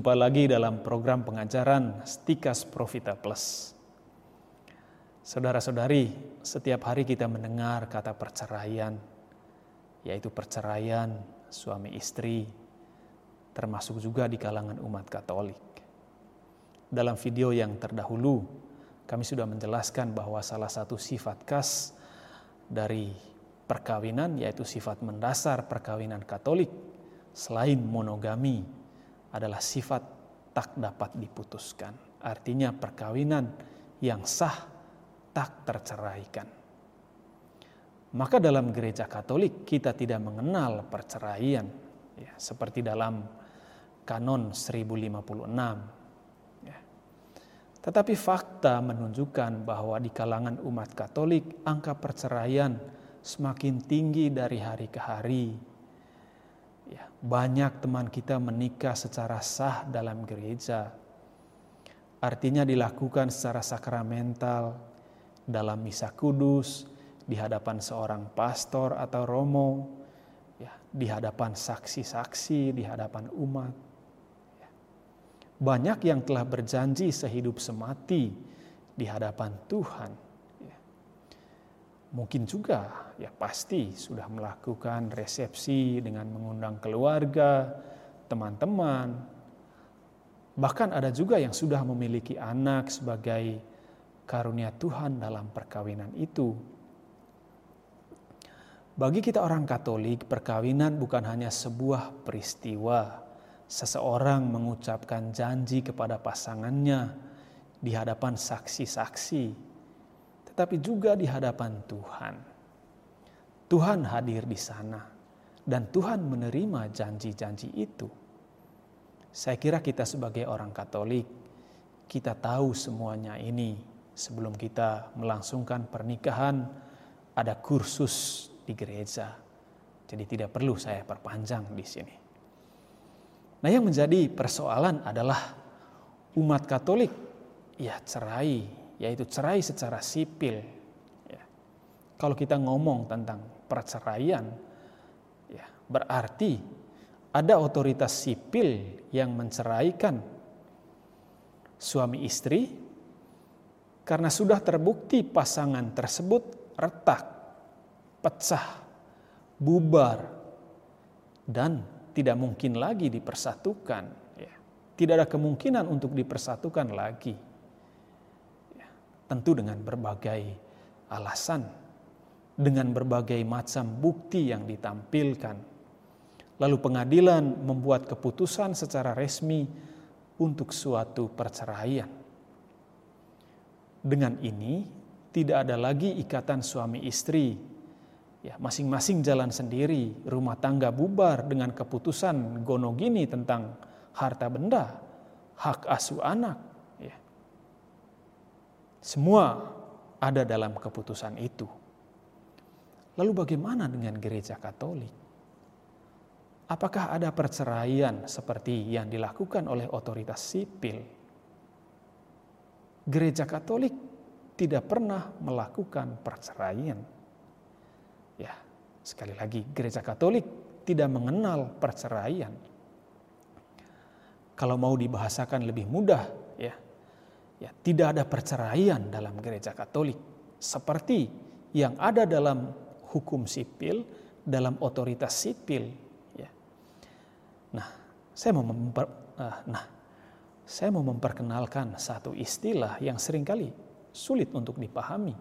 Jumpa lagi dalam program pengajaran Stikas Profita Plus. Saudara-saudari, setiap hari kita mendengar kata perceraian, yaitu perceraian suami istri, termasuk juga di kalangan umat Katolik. Dalam video yang terdahulu, kami sudah menjelaskan bahwa salah satu sifat khas dari perkawinan, yaitu sifat mendasar perkawinan Katolik, selain monogami, adalah sifat tak dapat diputuskan. Artinya perkawinan yang sah tak terceraikan. Maka dalam gereja Katolik kita tidak mengenal perceraian ya, seperti dalam kanon 1056. Ya. Tetapi fakta menunjukkan bahwa di kalangan umat Katolik angka perceraian semakin tinggi dari hari ke hari Ya, banyak teman kita menikah secara sah dalam gereja. Artinya dilakukan secara sakramental dalam misa kudus, di hadapan seorang pastor atau romo, ya, di hadapan saksi-saksi, di hadapan umat. Ya. Banyak yang telah berjanji sehidup semati di hadapan Tuhan mungkin juga ya pasti sudah melakukan resepsi dengan mengundang keluarga, teman-teman. Bahkan ada juga yang sudah memiliki anak sebagai karunia Tuhan dalam perkawinan itu. Bagi kita orang Katolik, perkawinan bukan hanya sebuah peristiwa seseorang mengucapkan janji kepada pasangannya di hadapan saksi-saksi tetapi juga di hadapan Tuhan. Tuhan hadir di sana dan Tuhan menerima janji-janji itu. Saya kira kita sebagai orang Katolik, kita tahu semuanya ini sebelum kita melangsungkan pernikahan ada kursus di gereja. Jadi tidak perlu saya perpanjang di sini. Nah, yang menjadi persoalan adalah umat Katolik ya cerai yaitu cerai secara sipil. Ya. Kalau kita ngomong tentang perceraian, ya, berarti ada otoritas sipil yang menceraikan suami istri karena sudah terbukti pasangan tersebut retak, pecah, bubar, dan tidak mungkin lagi dipersatukan. Ya. Tidak ada kemungkinan untuk dipersatukan lagi tentu dengan berbagai alasan, dengan berbagai macam bukti yang ditampilkan. Lalu pengadilan membuat keputusan secara resmi untuk suatu perceraian. Dengan ini tidak ada lagi ikatan suami istri. Ya, masing-masing jalan sendiri, rumah tangga bubar dengan keputusan gonogini tentang harta benda, hak asuh anak, semua ada dalam keputusan itu. Lalu bagaimana dengan gereja Katolik? Apakah ada perceraian seperti yang dilakukan oleh otoritas sipil? Gereja Katolik tidak pernah melakukan perceraian. Ya, sekali lagi gereja Katolik tidak mengenal perceraian. Kalau mau dibahasakan lebih mudah, ya, tidak ada perceraian dalam gereja Katolik seperti yang ada dalam hukum sipil, dalam otoritas sipil. Ya. Nah, saya mau memper, uh, nah, saya mau memperkenalkan satu istilah yang sering kali sulit untuk dipahami.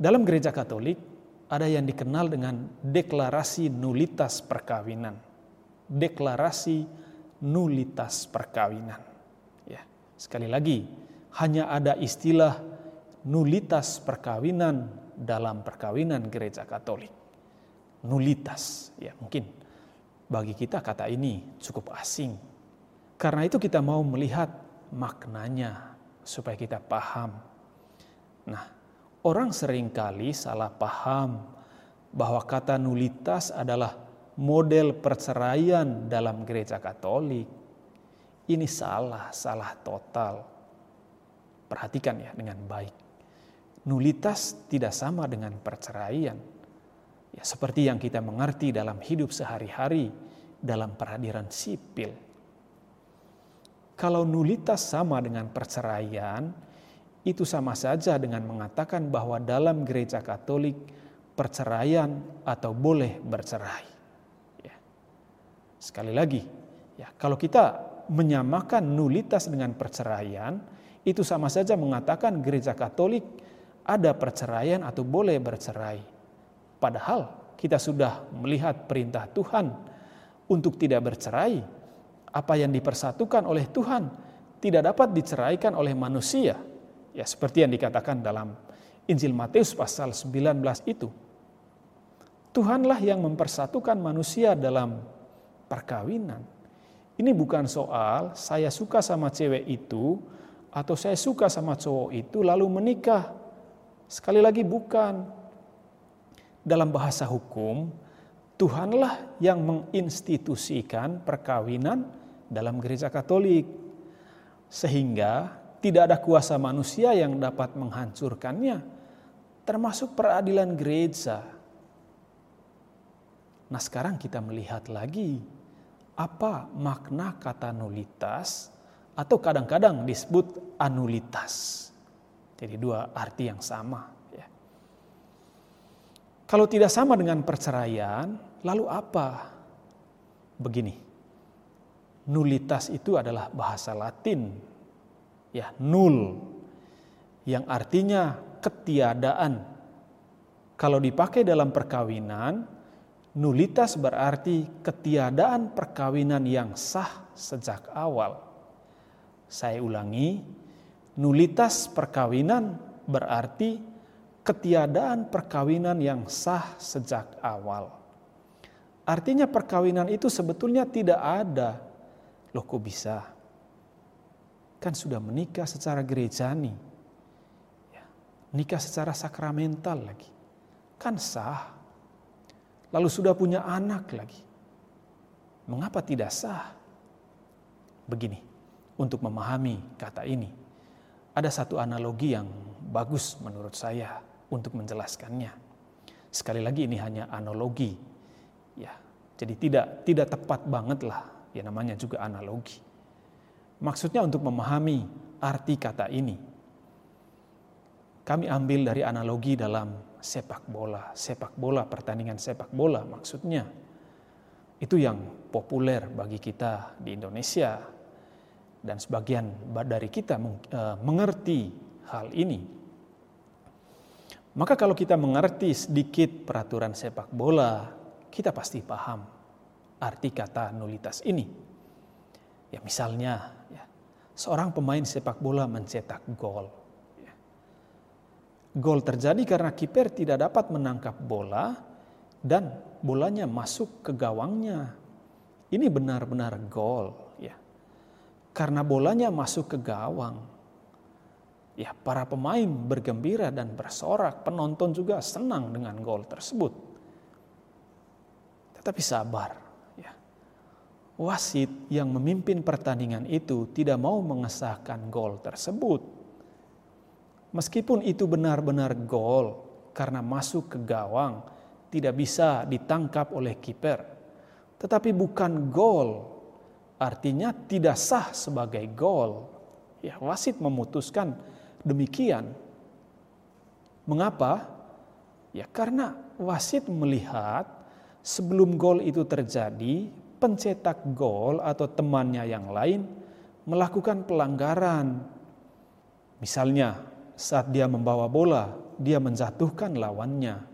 Dalam gereja Katolik ada yang dikenal dengan deklarasi nulitas perkawinan. Deklarasi nulitas perkawinan. Ya, sekali lagi, hanya ada istilah nulitas perkawinan dalam perkawinan gereja Katolik. Nulitas, ya mungkin bagi kita kata ini cukup asing. Karena itu kita mau melihat maknanya supaya kita paham. Nah, orang sering kali salah paham bahwa kata nulitas adalah model perceraian dalam gereja Katolik. Ini salah, salah total. Perhatikan ya dengan baik. Nulitas tidak sama dengan perceraian. Ya, seperti yang kita mengerti dalam hidup sehari-hari dalam peradilan sipil. kalau nulitas sama dengan perceraian, itu sama saja dengan mengatakan bahwa dalam gereja Katolik perceraian atau boleh bercerai. Ya. Sekali lagi, ya kalau kita menyamakan nulitas dengan perceraian, itu sama saja mengatakan gereja Katolik ada perceraian atau boleh bercerai. Padahal kita sudah melihat perintah Tuhan untuk tidak bercerai. Apa yang dipersatukan oleh Tuhan tidak dapat diceraikan oleh manusia. Ya seperti yang dikatakan dalam Injil Matius pasal 19 itu. Tuhanlah yang mempersatukan manusia dalam perkawinan. Ini bukan soal saya suka sama cewek itu atau saya suka sama cowok itu lalu menikah. Sekali lagi bukan dalam bahasa hukum, Tuhanlah yang menginstitusikan perkawinan dalam gereja Katolik, sehingga tidak ada kuasa manusia yang dapat menghancurkannya, termasuk peradilan gereja. Nah, sekarang kita melihat lagi apa makna kata nulitas, atau kadang-kadang disebut anulitas. Jadi, dua arti yang sama. Kalau tidak sama dengan perceraian, lalu apa? Begini, nulitas itu adalah bahasa Latin, ya nul, yang artinya ketiadaan. Kalau dipakai dalam perkawinan, nulitas berarti ketiadaan perkawinan yang sah sejak awal. Saya ulangi, nulitas perkawinan berarti ketiadaan perkawinan yang sah sejak awal. Artinya perkawinan itu sebetulnya tidak ada. Loh kok bisa? Kan sudah menikah secara gerejani. Ya, nikah secara sakramental lagi. Kan sah. Lalu sudah punya anak lagi. Mengapa tidak sah? Begini, untuk memahami kata ini, ada satu analogi yang bagus menurut saya untuk menjelaskannya. Sekali lagi ini hanya analogi. Ya. Jadi tidak tidak tepat banget lah. Ya namanya juga analogi. Maksudnya untuk memahami arti kata ini. Kami ambil dari analogi dalam sepak bola. Sepak bola, pertandingan sepak bola maksudnya. Itu yang populer bagi kita di Indonesia. Dan sebagian dari kita eh, mengerti hal ini maka kalau kita mengerti sedikit peraturan sepak bola, kita pasti paham arti kata nulitas ini. Ya misalnya, ya, seorang pemain sepak bola mencetak gol. Ya. Gol terjadi karena kiper tidak dapat menangkap bola dan bolanya masuk ke gawangnya. Ini benar-benar gol. Karena bolanya masuk ke gawang, ya para pemain bergembira dan bersorak, penonton juga senang dengan gol tersebut. Tetapi sabar, ya. Wasit yang memimpin pertandingan itu tidak mau mengesahkan gol tersebut. Meskipun itu benar-benar gol karena masuk ke gawang, tidak bisa ditangkap oleh kiper. Tetapi bukan gol, artinya tidak sah sebagai gol. Ya, wasit memutuskan demikian. Mengapa? Ya karena wasit melihat sebelum gol itu terjadi, pencetak gol atau temannya yang lain melakukan pelanggaran. Misalnya saat dia membawa bola, dia menjatuhkan lawannya.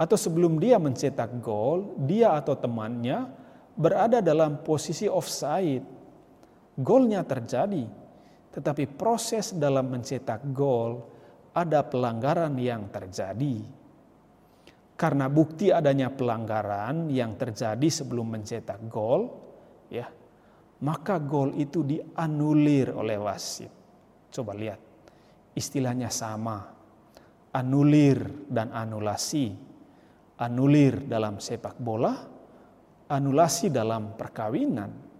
Atau sebelum dia mencetak gol, dia atau temannya berada dalam posisi offside. Golnya terjadi, tetapi proses dalam mencetak gol ada pelanggaran yang terjadi. Karena bukti adanya pelanggaran yang terjadi sebelum mencetak gol, ya, maka gol itu dianulir oleh wasit. Coba lihat, istilahnya sama. Anulir dan anulasi. Anulir dalam sepak bola, anulasi dalam perkawinan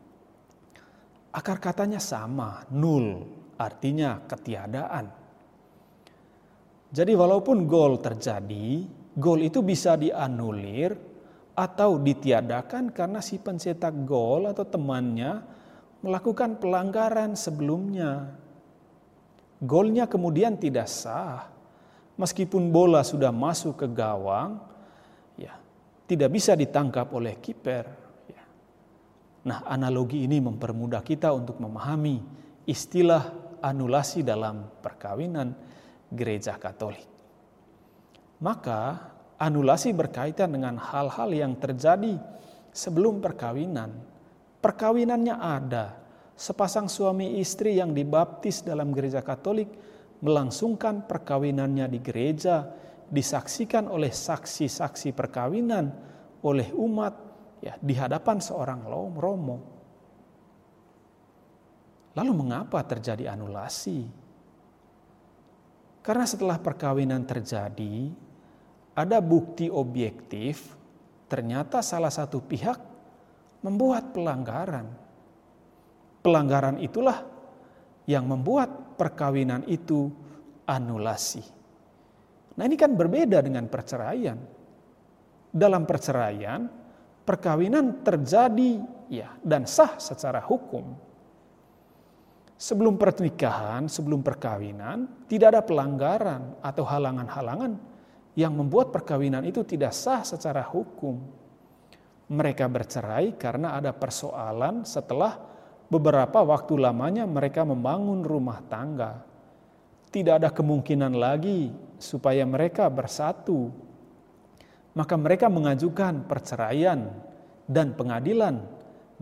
Akar katanya sama, nul, artinya ketiadaan. Jadi walaupun gol terjadi, gol itu bisa dianulir atau ditiadakan karena si pencetak gol atau temannya melakukan pelanggaran sebelumnya. Golnya kemudian tidak sah. Meskipun bola sudah masuk ke gawang, tidak bisa ditangkap oleh kiper. Ya. Nah, analogi ini mempermudah kita untuk memahami istilah anulasi dalam perkawinan gereja Katolik. Maka anulasi berkaitan dengan hal-hal yang terjadi sebelum perkawinan. Perkawinannya ada. Sepasang suami istri yang dibaptis dalam gereja Katolik melangsungkan perkawinannya di gereja, disaksikan oleh saksi-saksi perkawinan oleh umat ya di hadapan seorang romo. Lalu mengapa terjadi anulasi? Karena setelah perkawinan terjadi, ada bukti objektif, ternyata salah satu pihak membuat pelanggaran. Pelanggaran itulah yang membuat perkawinan itu anulasi. Nah, ini kan berbeda dengan perceraian. Dalam perceraian, perkawinan terjadi ya dan sah secara hukum sebelum pernikahan, sebelum perkawinan, tidak ada pelanggaran atau halangan-halangan yang membuat perkawinan itu tidak sah secara hukum. Mereka bercerai karena ada persoalan setelah beberapa waktu lamanya mereka membangun rumah tangga. Tidak ada kemungkinan lagi supaya mereka bersatu. Maka mereka mengajukan perceraian dan pengadilan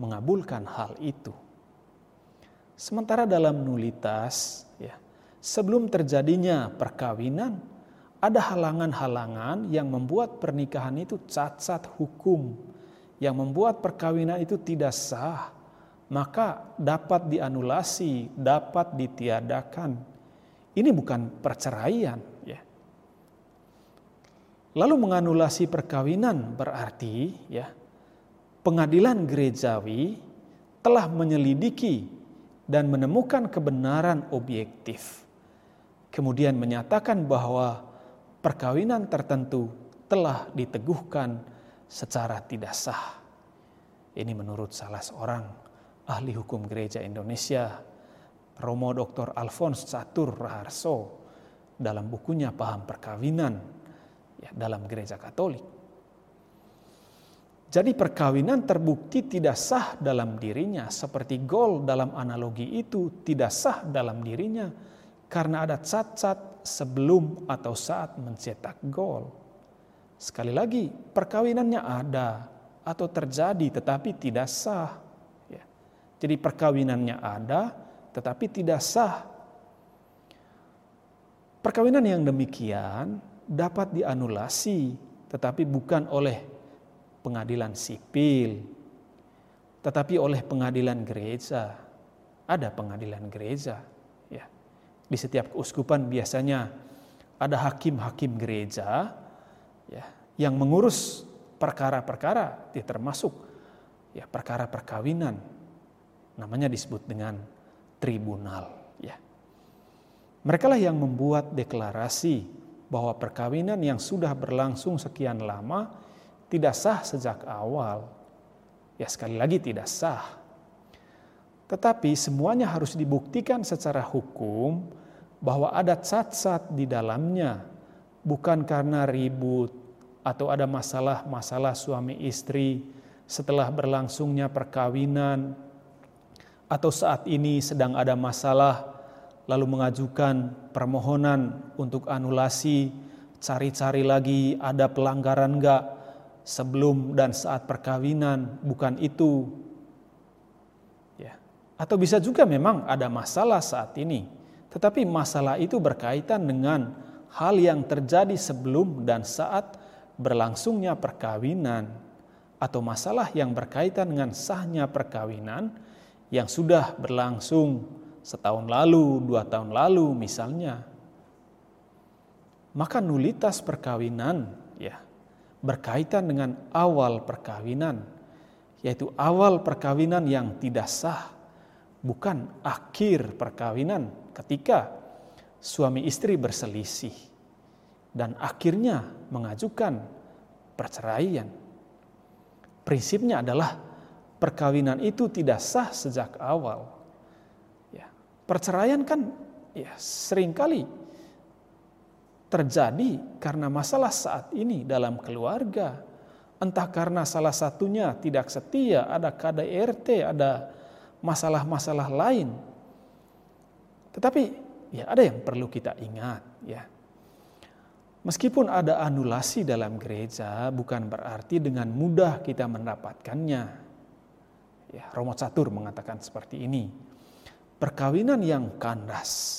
mengabulkan hal itu. Sementara dalam nulitas, ya, sebelum terjadinya perkawinan, ada halangan-halangan yang membuat pernikahan itu cacat hukum, yang membuat perkawinan itu tidak sah, maka dapat dianulasi, dapat ditiadakan. Ini bukan perceraian. Lalu menganulasi perkawinan berarti, ya, pengadilan gerejawi telah menyelidiki dan menemukan kebenaran objektif. Kemudian menyatakan bahwa perkawinan tertentu telah diteguhkan secara tidak sah. Ini menurut salah seorang ahli hukum gereja Indonesia, Romo Dr. Alphonse Catur Raharso, dalam bukunya Paham Perkawinan ya, dalam gereja Katolik. Jadi perkawinan terbukti tidak sah dalam dirinya, seperti gol dalam analogi itu tidak sah dalam dirinya karena ada cacat sebelum atau saat mencetak gol. Sekali lagi, perkawinannya ada atau terjadi tetapi tidak sah. Ya. Jadi perkawinannya ada tetapi tidak sah. Perkawinan yang demikian dapat dianulasi tetapi bukan oleh pengadilan sipil, tetapi oleh pengadilan gereja. Ada pengadilan gereja, ya. Di setiap keuskupan biasanya ada hakim-hakim gereja, ya, yang mengurus perkara-perkara, ya, termasuk ya perkara perkawinan. Namanya disebut dengan tribunal, ya. Mereka lah yang membuat deklarasi bahwa perkawinan yang sudah berlangsung sekian lama tidak sah sejak awal. Ya sekali lagi tidak sah. Tetapi semuanya harus dibuktikan secara hukum bahwa ada cacat di dalamnya. Bukan karena ribut atau ada masalah-masalah suami istri setelah berlangsungnya perkawinan atau saat ini sedang ada masalah lalu mengajukan permohonan untuk anulasi, cari-cari lagi ada pelanggaran enggak, sebelum dan saat perkawinan, bukan itu. Ya. Atau bisa juga memang ada masalah saat ini, tetapi masalah itu berkaitan dengan hal yang terjadi sebelum dan saat berlangsungnya perkawinan atau masalah yang berkaitan dengan sahnya perkawinan yang sudah berlangsung setahun lalu, dua tahun lalu misalnya. Maka nulitas perkawinan ya berkaitan dengan awal perkawinan, yaitu awal perkawinan yang tidak sah, bukan akhir perkawinan ketika suami istri berselisih dan akhirnya mengajukan perceraian. Prinsipnya adalah perkawinan itu tidak sah sejak awal. Perceraian kan ya sering kali terjadi karena masalah saat ini dalam keluarga. Entah karena salah satunya tidak setia, ada KDRT, ada masalah-masalah lain. Tetapi ya ada yang perlu kita ingat ya. Meskipun ada anulasi dalam gereja bukan berarti dengan mudah kita mendapatkannya. Ya, Romo Catur mengatakan seperti ini. Perkawinan yang kandas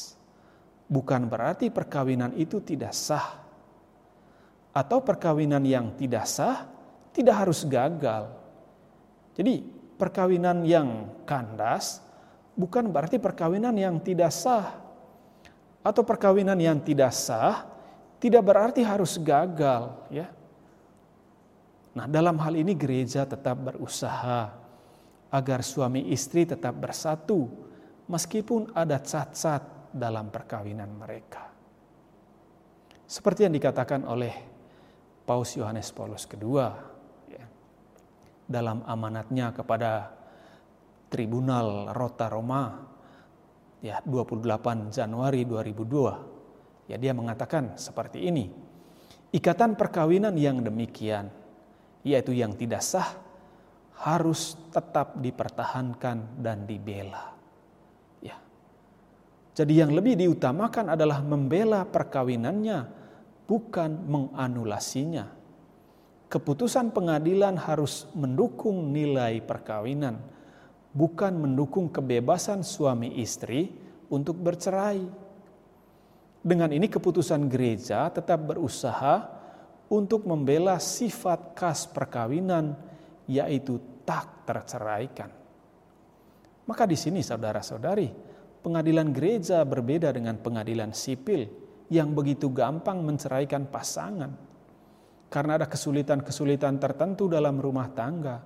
bukan berarti perkawinan itu tidak sah. Atau perkawinan yang tidak sah tidak harus gagal. Jadi perkawinan yang kandas bukan berarti perkawinan yang tidak sah. Atau perkawinan yang tidak sah tidak berarti harus gagal, ya. Nah, dalam hal ini gereja tetap berusaha agar suami istri tetap bersatu meskipun ada cat-cat dalam perkawinan mereka. Seperti yang dikatakan oleh Paus Yohanes Paulus II ya, dalam amanatnya kepada Tribunal Rota Roma ya 28 Januari 2002 ya dia mengatakan seperti ini ikatan perkawinan yang demikian yaitu yang tidak sah harus tetap dipertahankan dan dibela jadi yang lebih diutamakan adalah membela perkawinannya bukan menganulasinya keputusan pengadilan harus mendukung nilai perkawinan bukan mendukung kebebasan suami istri untuk bercerai. Dengan ini keputusan gereja tetap berusaha untuk membela sifat khas perkawinan yaitu tak terceraikan. Maka di sini saudara-saudari, pengadilan gereja berbeda dengan pengadilan sipil yang begitu gampang menceraikan pasangan. Karena ada kesulitan-kesulitan tertentu dalam rumah tangga,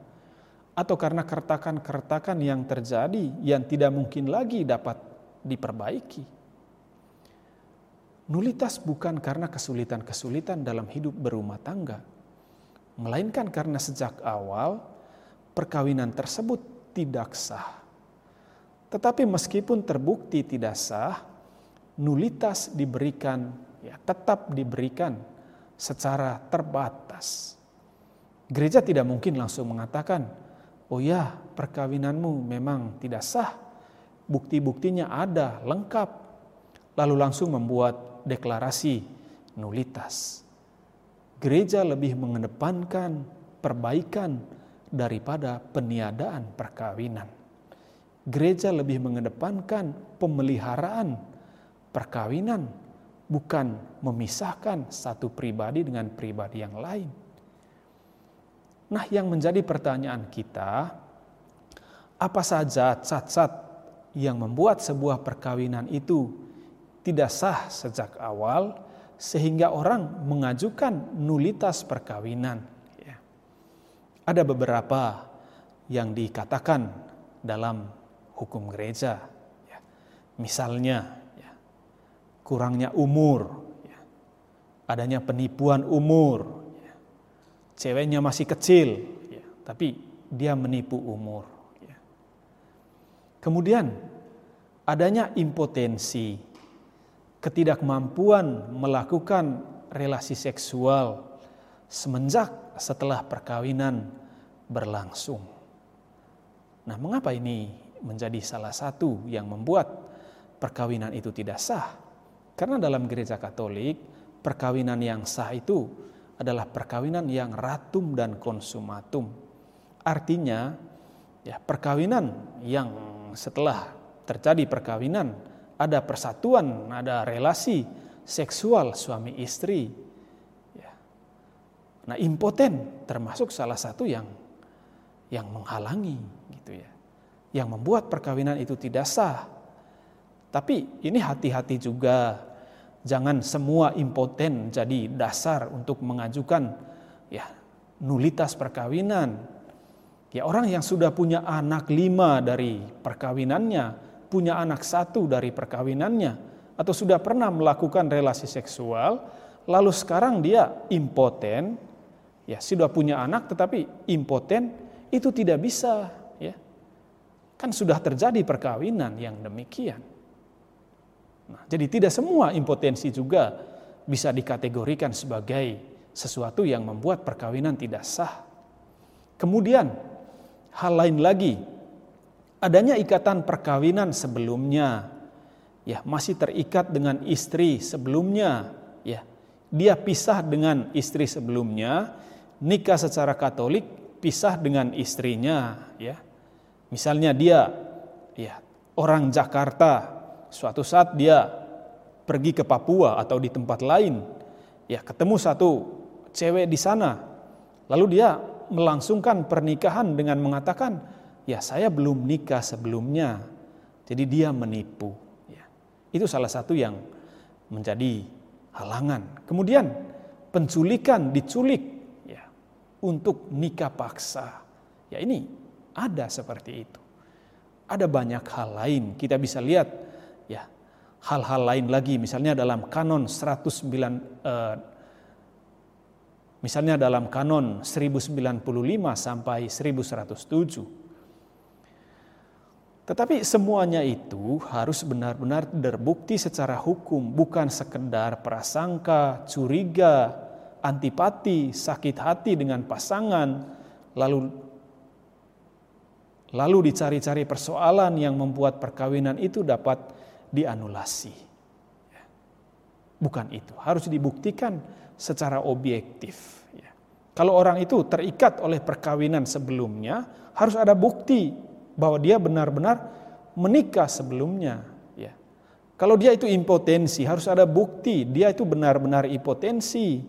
atau karena kertakan-kertakan yang terjadi yang tidak mungkin lagi dapat diperbaiki. Nulitas bukan karena kesulitan-kesulitan dalam hidup berumah tangga, melainkan karena sejak awal perkawinan tersebut tidak sah. Tetapi meskipun terbukti tidak sah, nulitas diberikan, ya tetap diberikan secara terbatas. Gereja tidak mungkin langsung mengatakan, oh ya perkawinanmu memang tidak sah, bukti-buktinya ada, lengkap. Lalu langsung membuat deklarasi nulitas. Gereja lebih mengedepankan perbaikan daripada peniadaan perkawinan. Gereja lebih mengedepankan pemeliharaan perkawinan, bukan memisahkan satu pribadi dengan pribadi yang lain. Nah, yang menjadi pertanyaan kita, apa saja cat-cat yang membuat sebuah perkawinan itu tidak sah sejak awal sehingga orang mengajukan nulitas perkawinan. Ya. Ada beberapa yang dikatakan dalam hukum gereja. Ya. Misalnya, ya, kurangnya umur, ya. adanya penipuan umur, ceweknya masih kecil, ya, tapi dia menipu umur. Ya. Kemudian adanya impotensi, ketidakmampuan melakukan relasi seksual semenjak setelah perkawinan berlangsung. Nah, mengapa ini menjadi salah satu yang membuat perkawinan itu tidak sah? Karena dalam gereja Katolik, perkawinan yang sah itu adalah perkawinan yang ratum dan konsumatum. Artinya, ya perkawinan yang setelah terjadi perkawinan ada persatuan, ada relasi seksual suami istri. Ya. Nah, impoten termasuk salah satu yang yang menghalangi gitu ya. Yang membuat perkawinan itu tidak sah. Tapi ini hati-hati juga Jangan semua impoten jadi dasar untuk mengajukan ya nulitas perkawinan. Ya orang yang sudah punya anak lima dari perkawinannya, punya anak satu dari perkawinannya, atau sudah pernah melakukan relasi seksual, lalu sekarang dia impoten, ya sudah punya anak tetapi impoten, itu tidak bisa Kan sudah terjadi perkawinan yang demikian. Nah, jadi tidak semua impotensi juga bisa dikategorikan sebagai sesuatu yang membuat perkawinan tidak sah. Kemudian hal lain lagi, adanya ikatan perkawinan sebelumnya, ya masih terikat dengan istri sebelumnya, ya dia pisah dengan istri sebelumnya, nikah secara Katolik, pisah dengan istrinya, ya misalnya dia, ya orang Jakarta, suatu saat dia pergi ke Papua atau di tempat lain, ya ketemu satu cewek di sana, lalu dia melangsungkan pernikahan dengan mengatakan, ya saya belum nikah sebelumnya, jadi dia menipu. Ya. Itu salah satu yang menjadi halangan. Kemudian penculikan, diculik, ya, untuk nikah paksa. Ya ini ada seperti itu. Ada banyak hal lain kita bisa lihat ya hal-hal lain lagi misalnya dalam kanon 109 eh, Misalnya dalam kanon 1095 sampai 1107. Tetapi semuanya itu harus benar-benar terbukti secara hukum, bukan sekedar prasangka, curiga, antipati, sakit hati dengan pasangan, lalu lalu dicari-cari persoalan yang membuat perkawinan itu dapat dianulasi. Bukan itu, harus dibuktikan secara objektif. Ya. Kalau orang itu terikat oleh perkawinan sebelumnya, harus ada bukti bahwa dia benar-benar menikah sebelumnya. Ya. Kalau dia itu impotensi, harus ada bukti dia itu benar-benar impotensi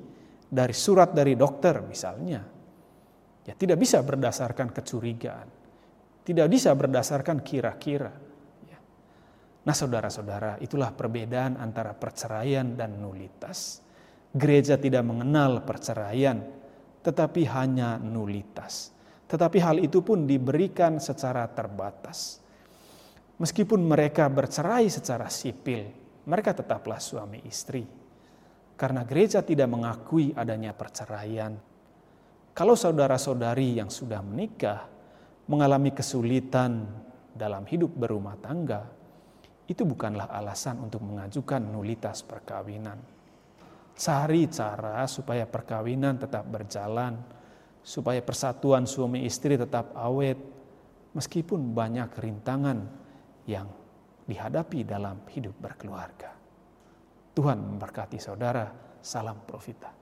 dari surat dari dokter misalnya. Ya tidak bisa berdasarkan kecurigaan, tidak bisa berdasarkan kira-kira. Ya. Nah saudara-saudara, itulah perbedaan antara perceraian dan nulitas. Gereja tidak mengenal perceraian, tetapi hanya nulitas. Tetapi hal itu pun diberikan secara terbatas. Meskipun mereka bercerai secara sipil, mereka tetaplah suami istri. Karena gereja tidak mengakui adanya perceraian. Kalau saudara-saudari yang sudah menikah mengalami kesulitan dalam hidup berumah tangga, itu bukanlah alasan untuk mengajukan nulitas perkawinan Cari cara supaya perkawinan tetap berjalan, supaya persatuan suami istri tetap awet, meskipun banyak rintangan yang dihadapi dalam hidup berkeluarga. Tuhan memberkati saudara. Salam Profita.